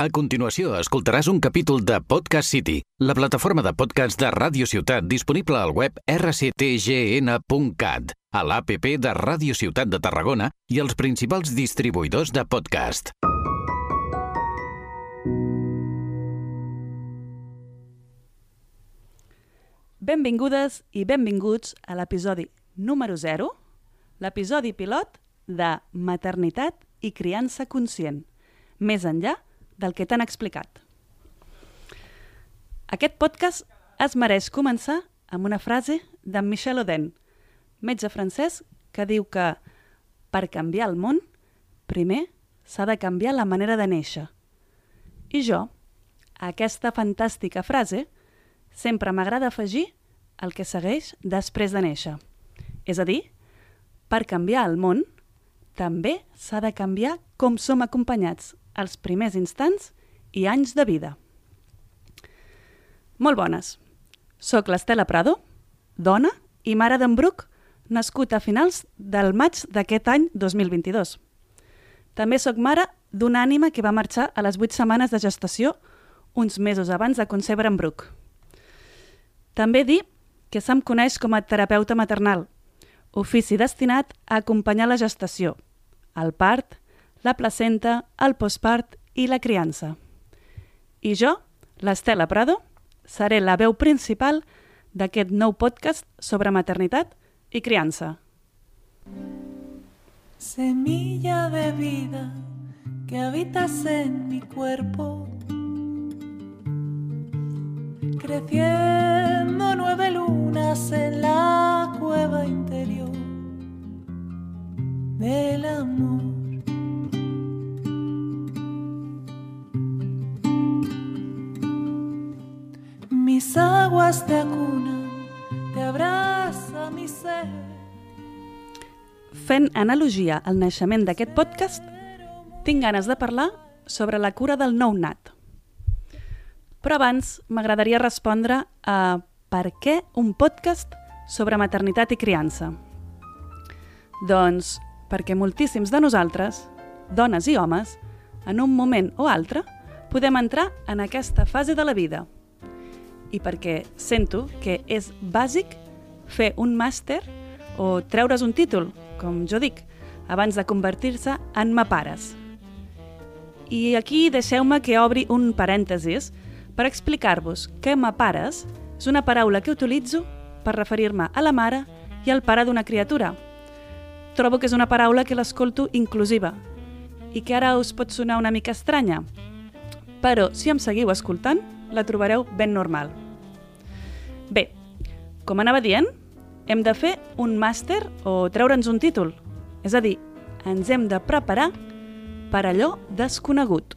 A continuació, escoltaràs un capítol de Podcast City, la plataforma de podcast de Ràdio Ciutat disponible al web rctgn.cat, a l'APP de Ràdio Ciutat de Tarragona i els principals distribuïdors de podcast. Benvingudes i benvinguts a l'episodi número 0, l'episodi pilot de Maternitat i criança conscient, més enllà del que t'han explicat. Aquest podcast es mereix començar amb una frase d'en Michel Oden, metge francès que diu que per canviar el món, primer s'ha de canviar la manera de néixer. I jo, a aquesta fantàstica frase, sempre m'agrada afegir el que segueix després de néixer. És a dir, per canviar el món, també s'ha de canviar com som acompanyats els primers instants i anys de vida. Molt bones. Soc l'Estela Prado, dona i mare d'en Bruc, nascut a finals del maig d'aquest any 2022. També sóc mare d'una ànima que va marxar a les 8 setmanes de gestació uns mesos abans de concebre en Bruc. També dir que se'm coneix com a terapeuta maternal, ofici destinat a acompanyar la gestació, el part, la placenta, el postpart i la criança. I jo, l'Estela Prado, seré la veu principal d'aquest nou podcast sobre maternitat i criança. Semilla de vida que habitas en mi cuerpo, creciendo nueve lunas en la cueva interior del amor. Mis aguas te acunan, te abraza mi ser. Fent analogia al naixement d'aquest podcast, tinc ganes de parlar sobre la cura del nou nat. Però abans m'agradaria respondre a per què un podcast sobre maternitat i criança. Doncs perquè moltíssims de nosaltres, dones i homes, en un moment o altre, podem entrar en aquesta fase de la vida. I perquè sento que és bàsic fer un màster o treure's un títol, com jo dic, abans de convertir-se en mapares. I aquí deixeu-me que obri un parèntesis per explicar-vos que mapares és una paraula que utilitzo per referir-me a la mare i al pare d'una criatura. Trobo que és una paraula que l'escolto inclusiva i que ara us pot sonar una mica estranya, però si em seguiu escoltant, la trobareu ben normal. Bé, com anava dient, hem de fer un màster o treure'ns un títol. És a dir, ens hem de preparar per allò desconegut.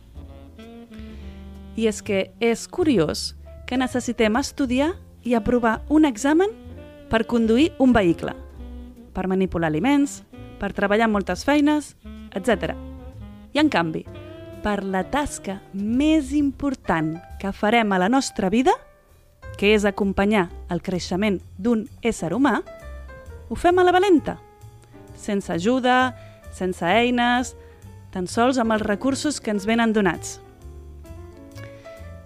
I és que és curiós que necessitem estudiar i aprovar un examen per conduir un vehicle, per manipular aliments, per treballar moltes feines, etc. I en canvi, per la tasca més important que farem a la nostra vida, que és acompanyar el creixement d'un ésser humà, ho fem a la valenta, sense ajuda, sense eines, tan sols amb els recursos que ens venen donats.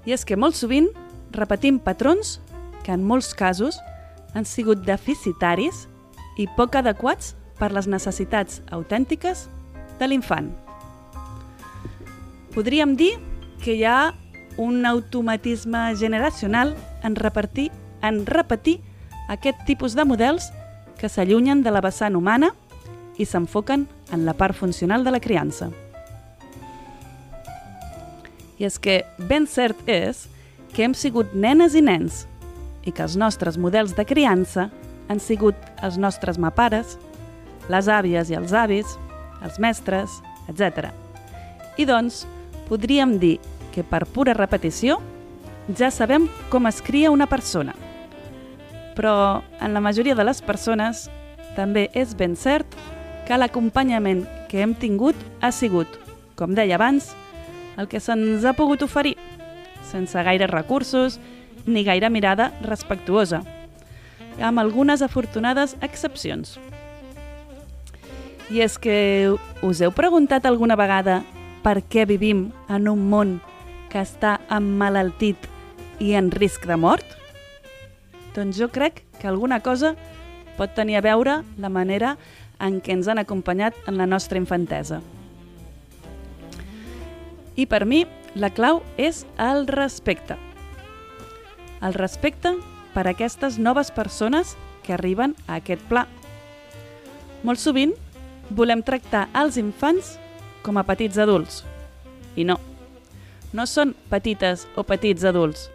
I és que molt sovint repetim patrons que en molts casos han sigut deficitaris i poc adequats per les necessitats autèntiques de l'infant. Podríem dir que hi ha un automatisme generacional en repartir, en repetir aquest tipus de models que s'allunyen de la vessant humana i s'enfoquen en la part funcional de la criança. I és que ben cert és que hem sigut nenes i nens i que els nostres models de criança han sigut els nostres mapares, les àvies i els avis, els mestres, etc. I doncs, podríem dir que per pura repetició ja sabem com es cria una persona. Però en la majoria de les persones també és ben cert que l'acompanyament que hem tingut ha sigut, com deia abans, el que se'ns ha pogut oferir, sense gaire recursos ni gaire mirada respectuosa, amb algunes afortunades excepcions. I és que us heu preguntat alguna vegada per què vivim en un món que està emmalaltit i en risc de mort? Doncs jo crec que alguna cosa pot tenir a veure la manera en què ens han acompanyat en la nostra infantesa. I per mi, la clau és el respecte. El respecte per aquestes noves persones que arriben a aquest pla. Molt sovint volem tractar els infants com a petits adults. I no, no són petites o petits adults,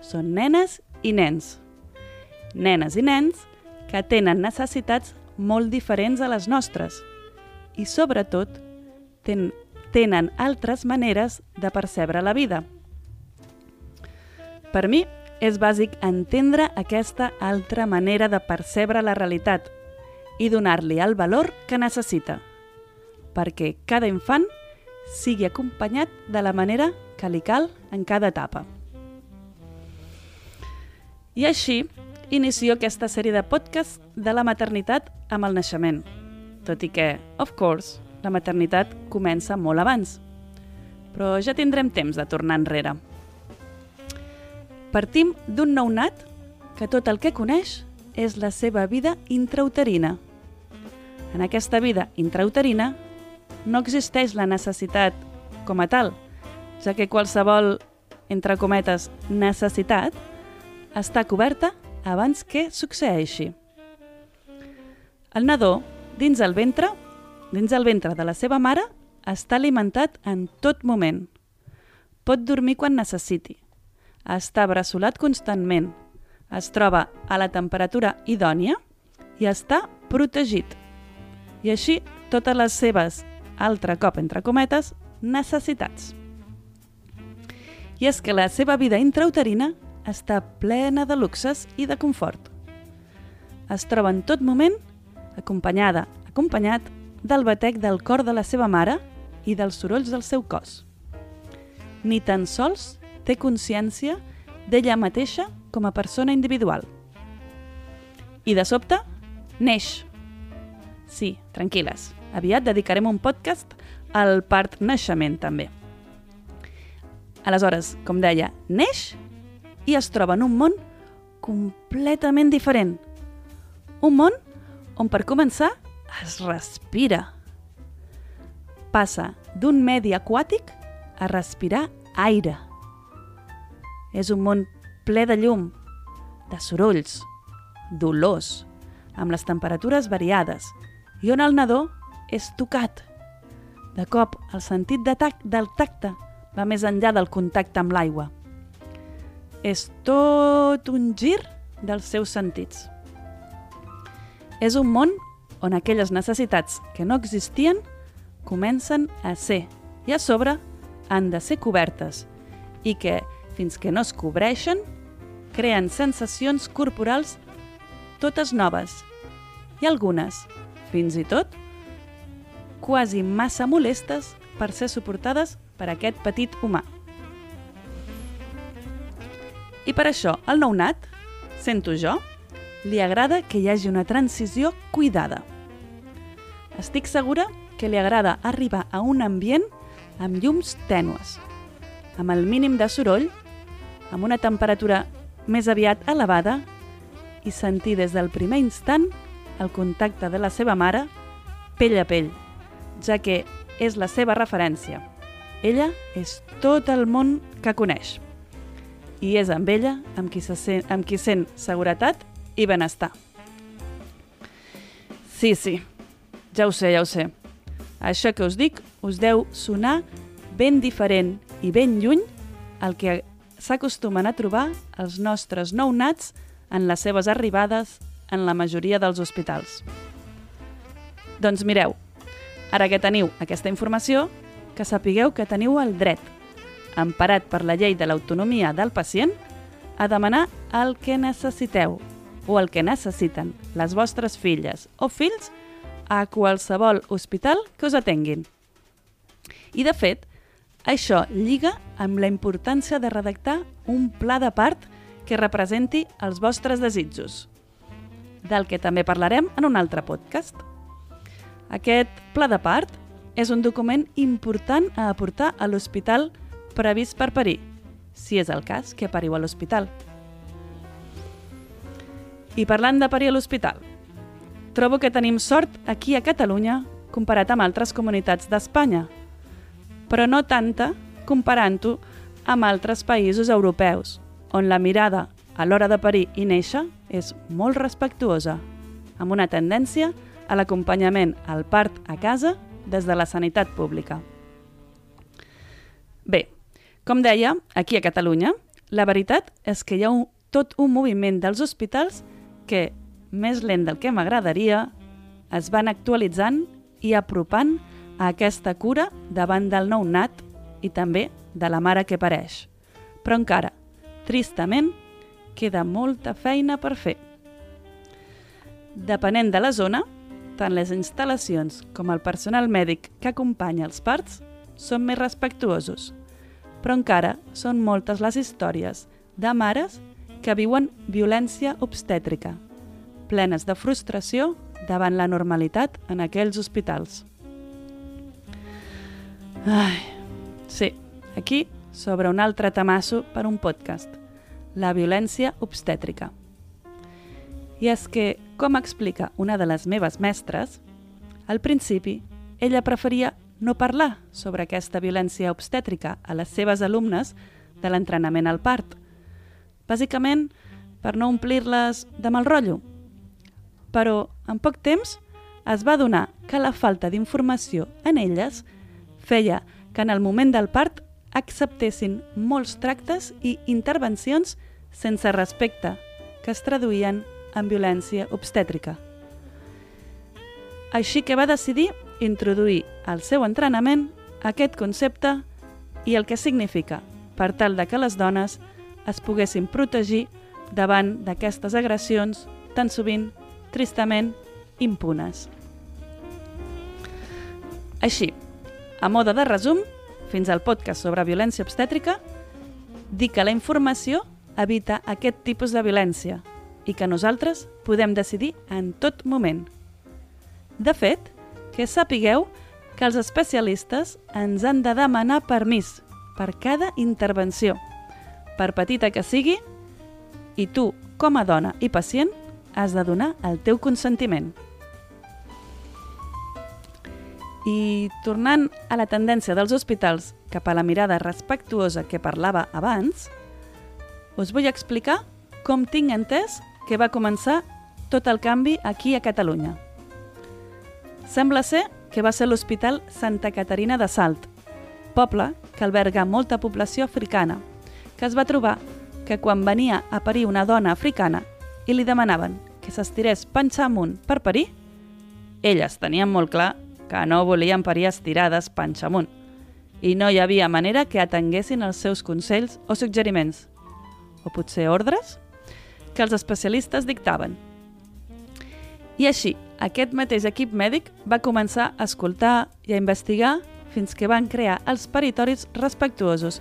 són nenes i nens. Nenes i nens que tenen necessitats molt diferents a les nostres i, sobretot, ten, tenen altres maneres de percebre la vida. Per mi, és bàsic entendre aquesta altra manera de percebre la realitat i donar-li el valor que necessita, perquè cada infant sigui acompanyat de la manera que li cal en cada etapa. I així, inicio aquesta sèrie de podcast de la maternitat amb el naixement, tot i que, of course, la maternitat comença molt abans. Però ja tindrem temps de tornar enrere. Partim d'un nounat que tot el que coneix és la seva vida intrauterina. En aquesta vida intrauterina no existeix la necessitat com a tal, ja que qualsevol, entre cometes, necessitat està coberta abans que succeeixi. El nadó, dins el ventre, dins el ventre de la seva mare, està alimentat en tot moment. Pot dormir quan necessiti està bressolat constantment, es troba a la temperatura idònia i està protegit. I així totes les seves, altre cop entre cometes, necessitats. I és que la seva vida intrauterina està plena de luxes i de confort. Es troba en tot moment acompanyada, acompanyat del batec del cor de la seva mare i dels sorolls del seu cos. Ni tan sols té consciència d'ella mateixa com a persona individual. I de sobte, neix. Sí, tranquil·les, aviat dedicarem un podcast al part naixement també. Aleshores, com deia, neix i es troba en un món completament diferent. Un món on, per començar, es respira. Passa d'un medi aquàtic a respirar aire. És un món ple de llum, de sorolls, d'olors, amb les temperatures variades, i on el nadó és tocat. De cop, el sentit de tac del tacte va més enllà del contacte amb l'aigua. És tot un gir dels seus sentits. És un món on aquelles necessitats que no existien comencen a ser i a sobre han de ser cobertes i que fins que no es cobreixen, creen sensacions corporals totes noves i algunes, fins i tot, quasi massa molestes per ser suportades per aquest petit humà. I per això, al nounat, sento jo, li agrada que hi hagi una transició cuidada. Estic segura que li agrada arribar a un ambient amb llums tènues, amb el mínim de soroll amb una temperatura més aviat elevada i sentir des del primer instant el contacte de la seva mare pell a pell, ja que és la seva referència. Ella és tot el món que coneix i és amb ella amb qui, se sent, amb qui sent seguretat i benestar. Sí, sí, ja ho sé, ja ho sé. Això que us dic us deu sonar ben diferent i ben lluny al que s'acostumen a trobar els nostres nounats en les seves arribades en la majoria dels hospitals. Doncs mireu, ara que teniu aquesta informació, que sapigueu que teniu el dret, emparat per la llei de l'autonomia del pacient, a demanar el que necessiteu o el que necessiten les vostres filles o fills a qualsevol hospital que us atenguin. I, de fet, això lliga amb la importància de redactar un pla de part que representi els vostres desitjos, del que també parlarem en un altre podcast. Aquest pla de part és un document important a aportar a l'hospital previst per parir, si és el cas que pariu a l'hospital. I parlant de parir a l'hospital, trobo que tenim sort aquí a Catalunya comparat amb altres comunitats d'Espanya, però no tanta comparant-ho amb altres països europeus, on la mirada a l'hora de parir i néixer és molt respectuosa, amb una tendència a l'acompanyament al part a casa des de la sanitat pública. Bé, com deia, aquí a Catalunya, la veritat és que hi ha un, tot un moviment dels hospitals que, més lent del que m'agradaria, es van actualitzant i apropant a aquesta cura davant del nou nat i també de la mare que pareix. Però encara, tristament, queda molta feina per fer. Depenent de la zona, tant les instal·lacions com el personal mèdic que acompanya els parts són més respectuosos, però encara són moltes les històries de mares que viuen violència obstètrica, plenes de frustració davant la normalitat en aquells hospitals. Ai, sí, aquí sobre un altre tamasso per un podcast, la violència obstètrica. I és que, com explica una de les meves mestres, al principi ella preferia no parlar sobre aquesta violència obstètrica a les seves alumnes de l'entrenament al part, bàsicament per no omplir-les de mal rotllo. Però, en poc temps, es va donar que la falta d'informació en elles feia que en el moment del part acceptessin molts tractes i intervencions sense respecte que es traduïen en violència obstètrica. Així que va decidir introduir al seu entrenament aquest concepte i el que significa, per tal de que les dones es poguessin protegir davant d'aquestes agressions tan sovint, tristament, impunes. Així, a moda de resum, fins al podcast sobre violència obstètrica, dir que la informació evita aquest tipus de violència i que nosaltres podem decidir en tot moment. De fet, que sapigueu que els especialistes ens han de demanar permís per cada intervenció, per petita que sigui, i tu, com a dona i pacient, has de donar el teu consentiment. I tornant a la tendència dels hospitals cap a la mirada respectuosa que parlava abans, us vull explicar com tinc entès que va començar tot el canvi aquí a Catalunya. Sembla ser que va ser l'Hospital Santa Caterina de Salt, poble que alberga molta població africana, que es va trobar que quan venia a parir una dona africana i li demanaven que s'estirés panxa amunt per parir, elles tenien molt clar que no volien parir estirades panxa amunt. I no hi havia manera que atenguessin els seus consells o suggeriments, o potser ordres, que els especialistes dictaven. I així, aquest mateix equip mèdic va començar a escoltar i a investigar fins que van crear els peritoris respectuosos,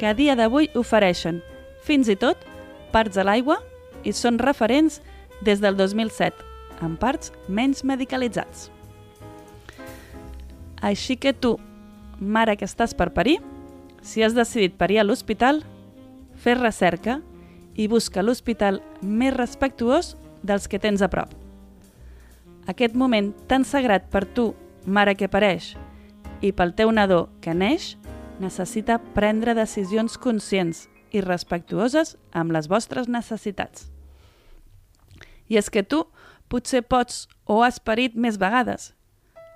que a dia d'avui ofereixen, fins i tot, parts a l'aigua i són referents des del 2007, amb parts menys medicalitzats. Així que tu, mare que estàs per parir, si has decidit parir a l'hospital, fes recerca i busca l'hospital més respectuós dels que tens a prop. Aquest moment tan sagrat per tu, mare que pareix, i pel teu nadó que neix, necessita prendre decisions conscients i respectuoses amb les vostres necessitats. I és que tu potser pots o has parit més vegades,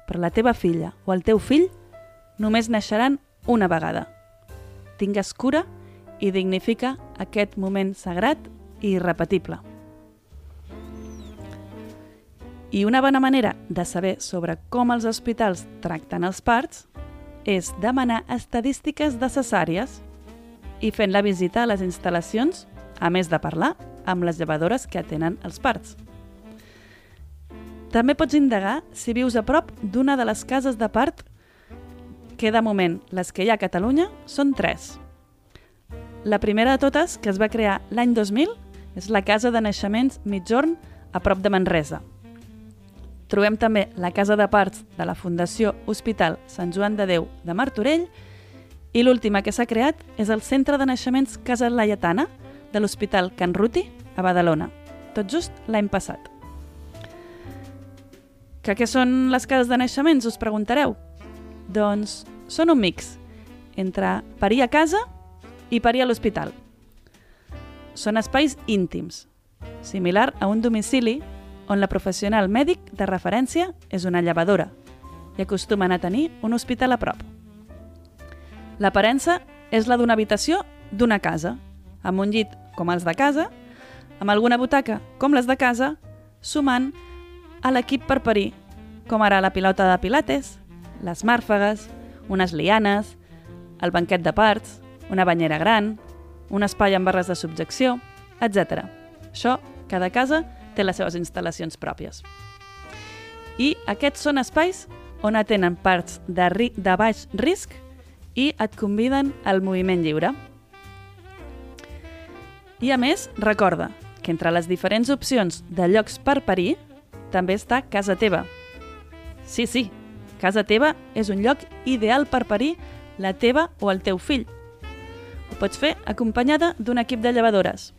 però la teva filla o el teu fill només naixeran una vegada. Tingues cura dignifica aquest moment sagrat i irrepetible. I una bona manera de saber sobre com els hospitals tracten els parts és demanar estadístiques necessàries i fent la visita a les instal·lacions, a més de parlar amb les llevadores que atenen els parts. També pots indagar si vius a prop d'una de les cases de part que de moment les que hi ha a Catalunya són tres. La primera de totes, que es va crear l'any 2000, és la Casa de Naixements Mitjorn, a prop de Manresa. Trobem també la Casa de Parts de la Fundació Hospital Sant Joan de Déu de Martorell I l'última que s'ha creat és el Centre de Naixements Casa Laietana de l'Hospital Can Ruti a Badalona, tot just l'any passat. Que què són les cases de naixements, us preguntareu? Doncs són un mix entre parir a casa i parir a l'hospital. Són espais íntims, similar a un domicili on la professional mèdic de referència és una llevadora i acostumen a tenir un hospital a prop. L'aparença és la d'una habitació d'una casa, amb un llit com els de casa, amb alguna butaca com les de casa, sumant a l'equip per parir, com ara la pilota de pilates, les màrfegues, unes lianes, el banquet de parts, una banyera gran, un espai amb barres de subjecció, etc. Això, cada casa té les seves instal·lacions pròpies. I aquests són espais on atenen parts de, ri de baix risc i et conviden al moviment lliure. I a més, recorda que entre les diferents opcions de llocs per parir també està casa teva. Sí, sí, casa teva és un lloc ideal per parir la teva o el teu fill. Pots fer acompanyada d'un equip de llevadores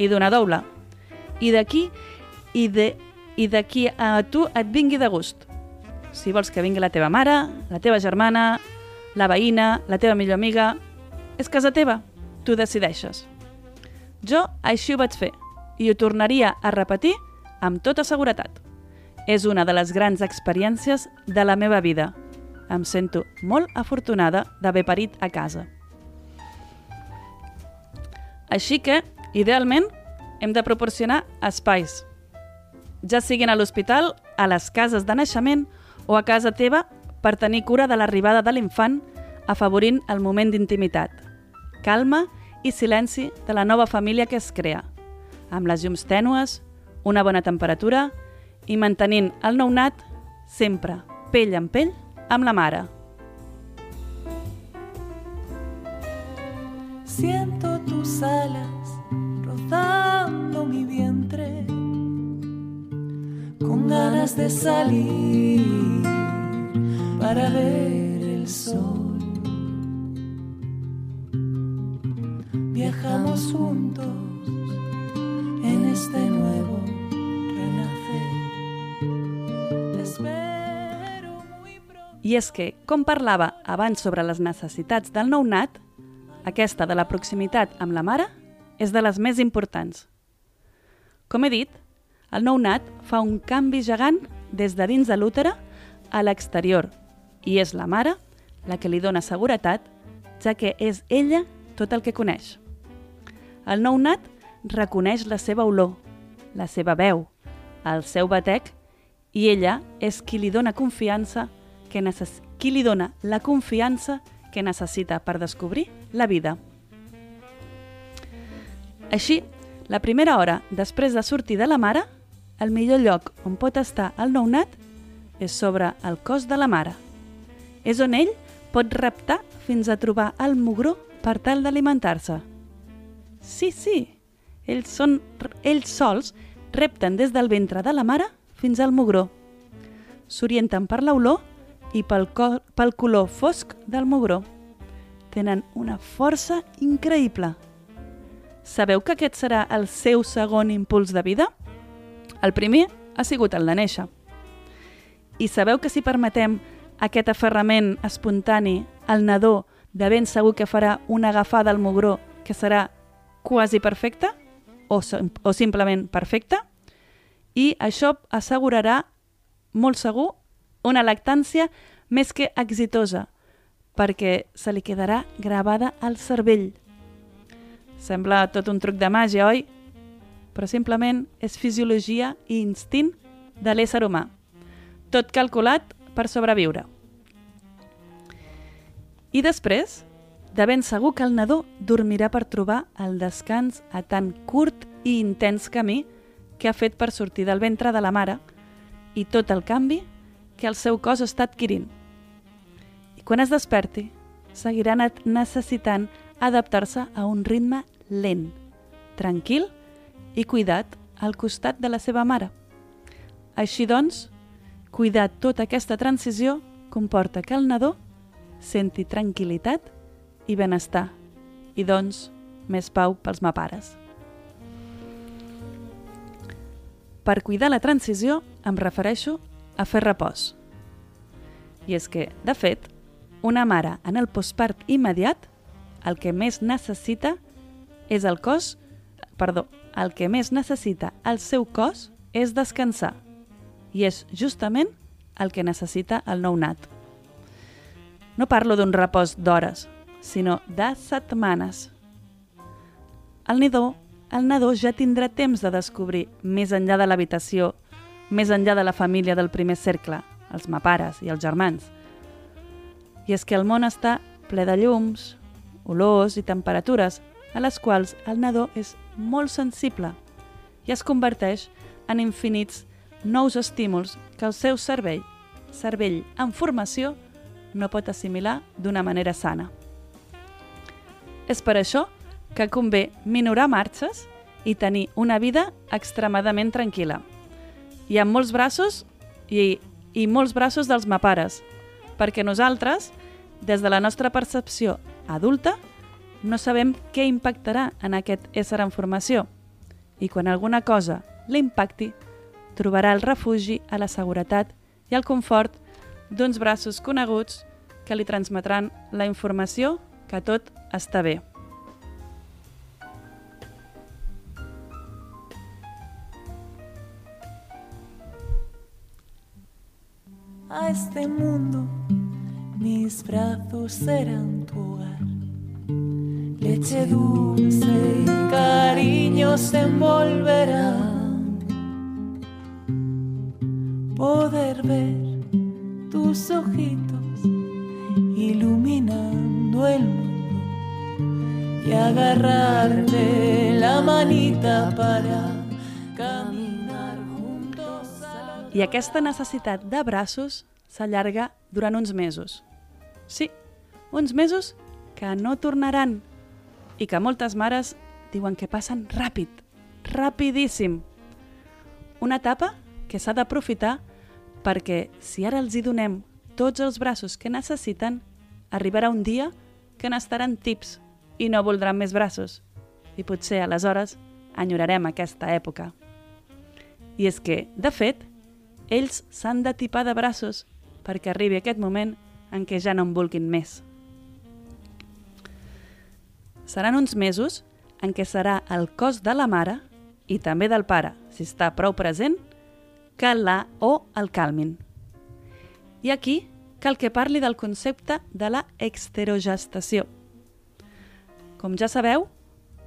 i d'una doula. I d'aquí i de i d'aquí a tu et vingui de gust. Si vols que vingui la teva mare, la teva germana, la veïna, la teva millor amiga... És casa teva, tu decideixes. Jo així ho vaig fer i ho tornaria a repetir amb tota seguretat. És una de les grans experiències de la meva vida. Em sento molt afortunada d'haver parit a casa. Així que, idealment, hem de proporcionar espais, ja siguin a l'hospital, a les cases de naixement o a casa teva per tenir cura de l'arribada de l'infant, afavorint el moment d'intimitat. Calma i silenci de la nova família que es crea, amb les llums tènues, una bona temperatura i mantenint el nounat sempre pell en pell amb la mare. Siento tus alas rozando mi vientre con ganas de salir para ver el sol. Viajamos juntos en este nuevo renacer. Te espero muy pronto. Que, com parlava abans sobre les necessitats del nounat, aquesta de la proximitat amb la mare és de les més importants. Com he dit, el nounat fa un canvi gegant des de dins de l'útera a l'exterior i és la mare la que li dona seguretat, ja que és ella tot el que coneix. El nounat reconeix la seva olor, la seva veu, el seu batec i ella és qui li dona confiança que necess... qui li dona la confiança que necessita per descobrir la vida. Així, la primera hora després de sortir de la mare, el millor lloc on pot estar el nounat és sobre el cos de la mare. És on ell pot reptar fins a trobar el mugró per tal d'alimentar-se. Sí, sí, ells, són, ells sols repten des del ventre de la mare fins al mugró. S'orienten per l'olor i pel, cor, pel color fosc del mugró. Tenen una força increïble. Sabeu que aquest serà el seu segon impuls de vida? El primer ha sigut el de néixer. I sabeu que si permetem aquest aferrament espontani al nadó de ben segur que farà una agafada al mugró que serà quasi perfecta o, o simplement perfecta i això assegurarà molt segur una lactància més que exitosa perquè se li quedarà gravada al cervell. Sembla tot un truc de màgia, oi? Però simplement és fisiologia i instint de l'ésser humà. Tot calculat per sobreviure. I després, de ben segur que el nadó dormirà per trobar el descans a tan curt i intens camí que ha fet per sortir del ventre de la mare i tot el canvi que el seu cos està adquirint. I quan es desperti, seguirà necessitant adaptar-se a un ritme lent, tranquil i cuidat al costat de la seva mare. Així doncs, cuidar tota aquesta transició comporta que el nadó senti tranquil·litat i benestar, i doncs més pau pels mapares. Per cuidar la transició em refereixo a fer repòs. I és que, de fet, una mare en el postpart immediat el que més necessita és el cos, perdó, el que més necessita el seu cos és descansar. I és justament el que necessita el nounat. No parlo d'un repòs d'hores, sinó de setmanes. El nidó, el nadó ja tindrà temps de descobrir, més enllà de l'habitació, més enllà de la família del primer cercle, els mapares i els germans. I és que el món està ple de llums, olors i temperatures a les quals el nadó és molt sensible i es converteix en infinits nous estímuls que el seu cervell, cervell en formació, no pot assimilar d'una manera sana. És per això que convé minorar marxes i tenir una vida extremadament tranquil·la. Hi ha molts braços i, i molts braços dels mapares, perquè nosaltres, des de la nostra percepció adulta, no sabem què impactarà en aquest ésser en formació. I quan alguna cosa l'impacti, trobarà el refugi a la seguretat i el confort d'uns braços coneguts que li transmetran la informació que tot està bé. A este mundo mis brazos serán tu hogar. Leche dulce y cariño se envolverán. Poder ver tus ojitos iluminando el mundo y agarrarte la manita para. I aquesta necessitat de s'allarga durant uns mesos. Sí, uns mesos que no tornaran i que moltes mares diuen que passen ràpid, rapidíssim. Una etapa que s'ha d'aprofitar perquè si ara els hi donem tots els braços que necessiten, arribarà un dia que n'estaran tips i no voldran més braços. I potser aleshores enyorarem aquesta època. I és que, de fet, ells s'han de tipar de braços perquè arribi aquest moment en què ja no en vulguin més. Seran uns mesos en què serà el cos de la mare i també del pare, si està prou present, que la o el calmin. I aquí cal que parli del concepte de la exterogestació. Com ja sabeu,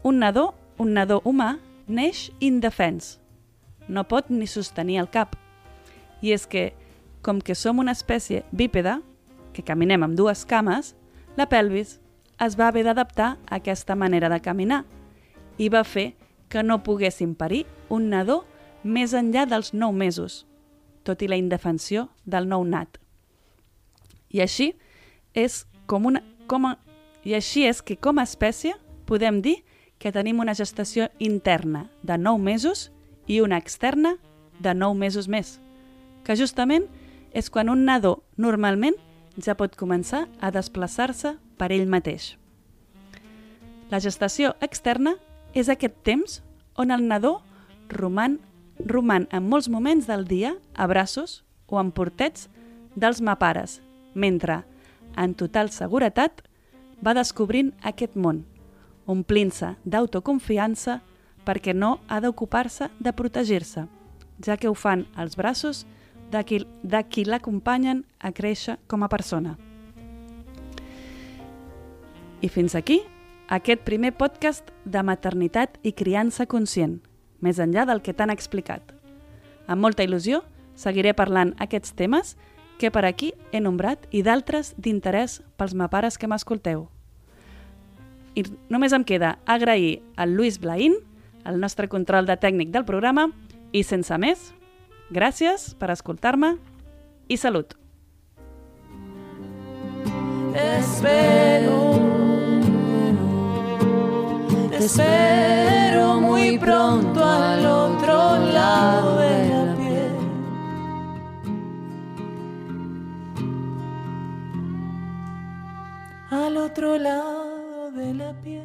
un nadó, un nadó humà, neix indefens. No pot ni sostenir el cap. I és que, com que som una espècie bípeda, que caminem amb dues cames, la pelvis es va haver d'adaptar a aquesta manera de caminar i va fer que no poguessin parir un nadó més enllà dels 9 mesos, tot i la indefensió del nou nat. I així és com una, com a, i així és que com a espècie podem dir que tenim una gestació interna de 9 mesos i una externa de 9 mesos més, que justament és quan un nadó normalment ja pot començar a desplaçar-se per ell mateix. La gestació externa és aquest temps on el nadó roman, roman en molts moments del dia a braços o en portets dels mapares, mentre, en total seguretat, va descobrint aquest món, omplint-se d'autoconfiança perquè no ha d'ocupar-se de protegir-se, ja que ho fan els braços de qui, de qui l'acompanyen a créixer com a persona. I fins aquí aquest primer podcast de maternitat i criança conscient, més enllà del que t'han explicat. Amb molta il·lusió seguiré parlant aquests temes que per aquí he nombrat i d'altres d'interès pels mapares que m'escolteu. I només em queda agrair al Lluís Blaín, el nostre control de tècnic del programa, i sense més, gràcies per escoltar-me i salut! Espero, espero muy pronto al otro lado de la piel. Al otro lado. de la piel.